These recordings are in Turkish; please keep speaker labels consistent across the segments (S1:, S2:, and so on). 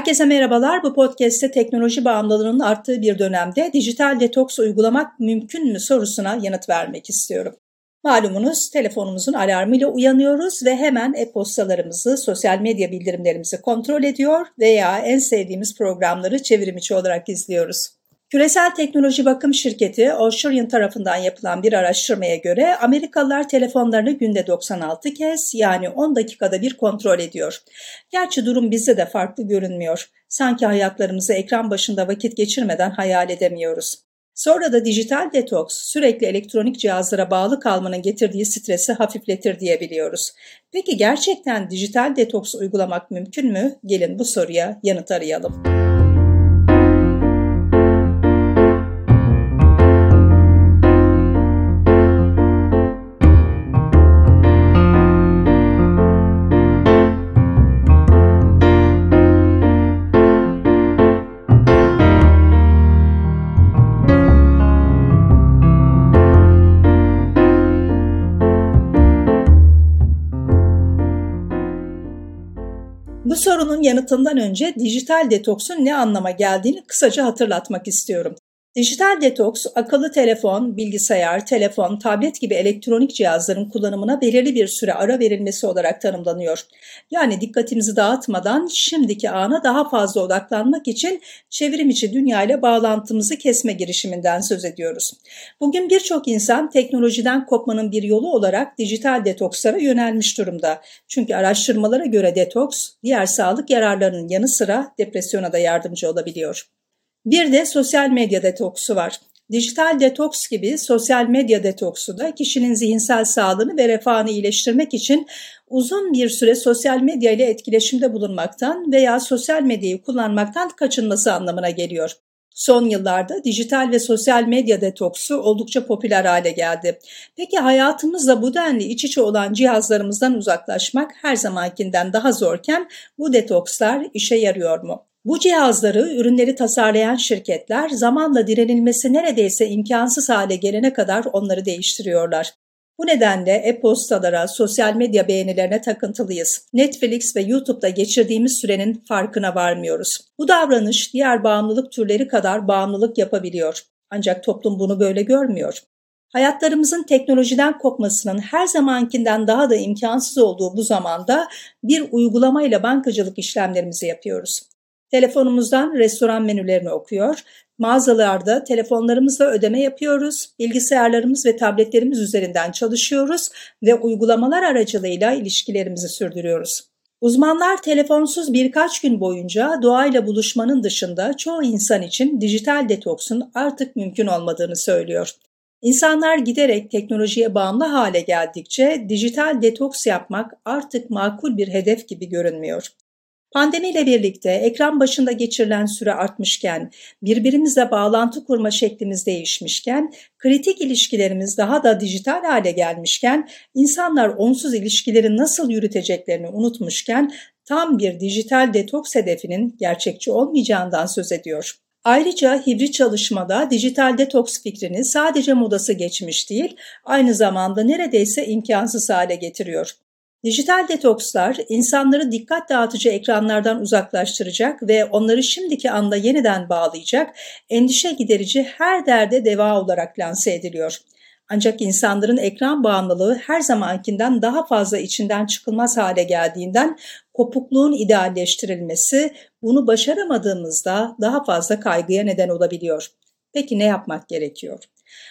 S1: Herkese merhabalar. Bu podcast'te teknoloji bağımlılığının arttığı bir dönemde dijital detoks uygulamak mümkün mü sorusuna yanıt vermek istiyorum. Malumunuz telefonumuzun alarmıyla uyanıyoruz ve hemen e-postalarımızı, sosyal medya bildirimlerimizi kontrol ediyor veya en sevdiğimiz programları çevrimiçi olarak izliyoruz. Küresel teknoloji bakım şirketi Ocean tarafından yapılan bir araştırmaya göre Amerikalılar telefonlarını günde 96 kez yani 10 dakikada bir kontrol ediyor. Gerçi durum bizde de farklı görünmüyor. Sanki hayatlarımızı ekran başında vakit geçirmeden hayal edemiyoruz. Sonra da dijital detoks sürekli elektronik cihazlara bağlı kalmanın getirdiği stresi hafifletir diyebiliyoruz. Peki gerçekten dijital detoks uygulamak mümkün mü? Gelin bu soruya yanıt arayalım. Bu sorunun yanıtından önce dijital detoksun ne anlama geldiğini kısaca hatırlatmak istiyorum. Dijital detoks, akıllı telefon, bilgisayar, telefon, tablet gibi elektronik cihazların kullanımına belirli bir süre ara verilmesi olarak tanımlanıyor. Yani dikkatimizi dağıtmadan şimdiki ana daha fazla odaklanmak için çevrim içi dünya ile bağlantımızı kesme girişiminden söz ediyoruz. Bugün birçok insan teknolojiden kopmanın bir yolu olarak dijital detokslara yönelmiş durumda. Çünkü araştırmalara göre detoks, diğer sağlık yararlarının yanı sıra depresyona da yardımcı olabiliyor. Bir de sosyal medya detoksu var. Dijital detoks gibi sosyal medya detoksu da kişinin zihinsel sağlığını ve refahını iyileştirmek için uzun bir süre sosyal medya ile etkileşimde bulunmaktan veya sosyal medyayı kullanmaktan kaçınması anlamına geliyor. Son yıllarda dijital ve sosyal medya detoksu oldukça popüler hale geldi. Peki hayatımızla bu denli iç içe olan cihazlarımızdan uzaklaşmak her zamankinden daha zorken bu detokslar işe yarıyor mu? Bu cihazları, ürünleri tasarlayan şirketler zamanla direnilmesi neredeyse imkansız hale gelene kadar onları değiştiriyorlar. Bu nedenle e-postalara, sosyal medya beğenilerine takıntılıyız. Netflix ve YouTube'da geçirdiğimiz sürenin farkına varmıyoruz. Bu davranış diğer bağımlılık türleri kadar bağımlılık yapabiliyor. Ancak toplum bunu böyle görmüyor. Hayatlarımızın teknolojiden kopmasının her zamankinden daha da imkansız olduğu bu zamanda bir uygulamayla bankacılık işlemlerimizi yapıyoruz. Telefonumuzdan restoran menülerini okuyor, mağazalarda telefonlarımızla ödeme yapıyoruz, bilgisayarlarımız ve tabletlerimiz üzerinden çalışıyoruz ve uygulamalar aracılığıyla ilişkilerimizi sürdürüyoruz. Uzmanlar telefonsuz birkaç gün boyunca doğayla buluşmanın dışında çoğu insan için dijital detoksun artık mümkün olmadığını söylüyor. İnsanlar giderek teknolojiye bağımlı hale geldikçe dijital detoks yapmak artık makul bir hedef gibi görünmüyor. Pandemiyle birlikte ekran başında geçirilen süre artmışken, birbirimizle bağlantı kurma şeklimiz değişmişken, kritik ilişkilerimiz daha da dijital hale gelmişken, insanlar onsuz ilişkileri nasıl yürüteceklerini unutmuşken, tam bir dijital detoks hedefinin gerçekçi olmayacağından söz ediyor. Ayrıca hibrit çalışmada dijital detoks fikrini sadece modası geçmiş değil, aynı zamanda neredeyse imkansız hale getiriyor. Dijital detokslar insanları dikkat dağıtıcı ekranlardan uzaklaştıracak ve onları şimdiki anda yeniden bağlayacak, endişe giderici her derde deva olarak lanse ediliyor. Ancak insanların ekran bağımlılığı her zamankinden daha fazla içinden çıkılmaz hale geldiğinden kopukluğun idealleştirilmesi bunu başaramadığımızda daha fazla kaygıya neden olabiliyor. Peki ne yapmak gerekiyor?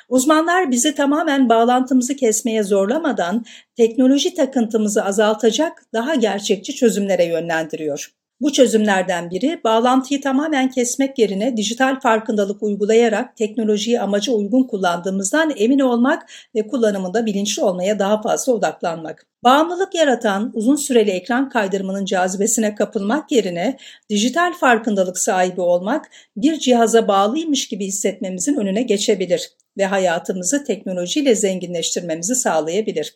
S1: Uzmanlar bizi tamamen bağlantımızı kesmeye zorlamadan teknoloji takıntımızı azaltacak daha gerçekçi çözümlere yönlendiriyor. Bu çözümlerden biri bağlantıyı tamamen kesmek yerine dijital farkındalık uygulayarak teknolojiyi amaca uygun kullandığımızdan emin olmak ve kullanımında bilinçli olmaya daha fazla odaklanmak. Bağımlılık yaratan uzun süreli ekran kaydırmanın cazibesine kapılmak yerine dijital farkındalık sahibi olmak bir cihaza bağlıymış gibi hissetmemizin önüne geçebilir ve hayatımızı teknolojiyle zenginleştirmemizi sağlayabilir.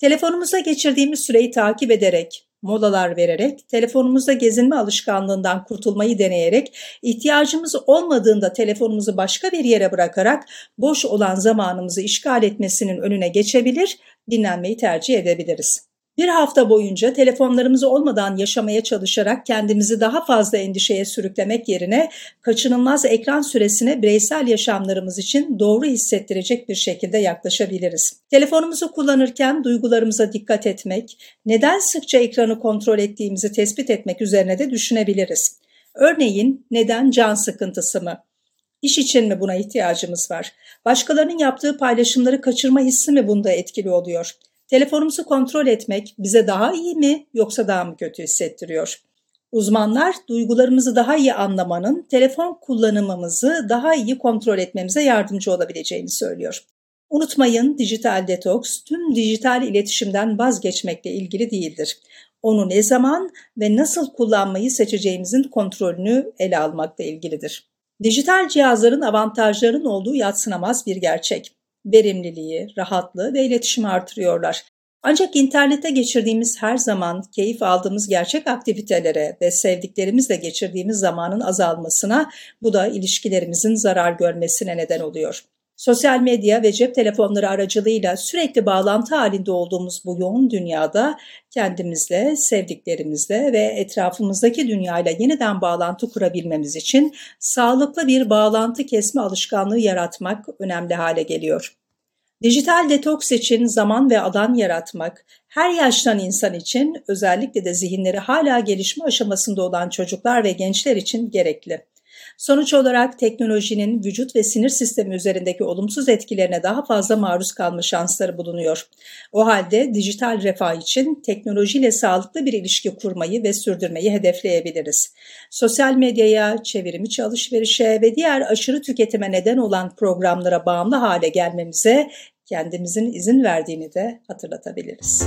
S1: Telefonumuza geçirdiğimiz süreyi takip ederek, molalar vererek, telefonumuzda gezinme alışkanlığından kurtulmayı deneyerek, ihtiyacımız olmadığında telefonumuzu başka bir yere bırakarak boş olan zamanımızı işgal etmesinin önüne geçebilir, dinlenmeyi tercih edebiliriz. Bir hafta boyunca telefonlarımız olmadan yaşamaya çalışarak kendimizi daha fazla endişeye sürüklemek yerine kaçınılmaz ekran süresine bireysel yaşamlarımız için doğru hissettirecek bir şekilde yaklaşabiliriz. Telefonumuzu kullanırken duygularımıza dikkat etmek, neden sıkça ekranı kontrol ettiğimizi tespit etmek üzerine de düşünebiliriz. Örneğin neden can sıkıntısı mı? İş için mi buna ihtiyacımız var? Başkalarının yaptığı paylaşımları kaçırma hissi mi bunda etkili oluyor? Telefonumuzu kontrol etmek bize daha iyi mi yoksa daha mı kötü hissettiriyor? Uzmanlar duygularımızı daha iyi anlamanın telefon kullanımımızı daha iyi kontrol etmemize yardımcı olabileceğini söylüyor. Unutmayın dijital detoks tüm dijital iletişimden vazgeçmekle ilgili değildir. Onu ne zaman ve nasıl kullanmayı seçeceğimizin kontrolünü ele almakla ilgilidir. Dijital cihazların avantajlarının olduğu yatsınamaz bir gerçek verimliliği, rahatlığı ve iletişimi artırıyorlar. Ancak internette geçirdiğimiz her zaman keyif aldığımız gerçek aktivitelere ve sevdiklerimizle geçirdiğimiz zamanın azalmasına bu da ilişkilerimizin zarar görmesine neden oluyor. Sosyal medya ve cep telefonları aracılığıyla sürekli bağlantı halinde olduğumuz bu yoğun dünyada kendimizle, sevdiklerimizle ve etrafımızdaki dünyayla yeniden bağlantı kurabilmemiz için sağlıklı bir bağlantı kesme alışkanlığı yaratmak önemli hale geliyor. Dijital detoks için zaman ve alan yaratmak, her yaştan insan için özellikle de zihinleri hala gelişme aşamasında olan çocuklar ve gençler için gerekli. Sonuç olarak teknolojinin vücut ve sinir sistemi üzerindeki olumsuz etkilerine daha fazla maruz kalma şansları bulunuyor. O halde dijital refah için teknolojiyle sağlıklı bir ilişki kurmayı ve sürdürmeyi hedefleyebiliriz. Sosyal medyaya, çevrimiçi alışverişe ve diğer aşırı tüketime neden olan programlara bağımlı hale gelmemize kendimizin izin verdiğini de hatırlatabiliriz.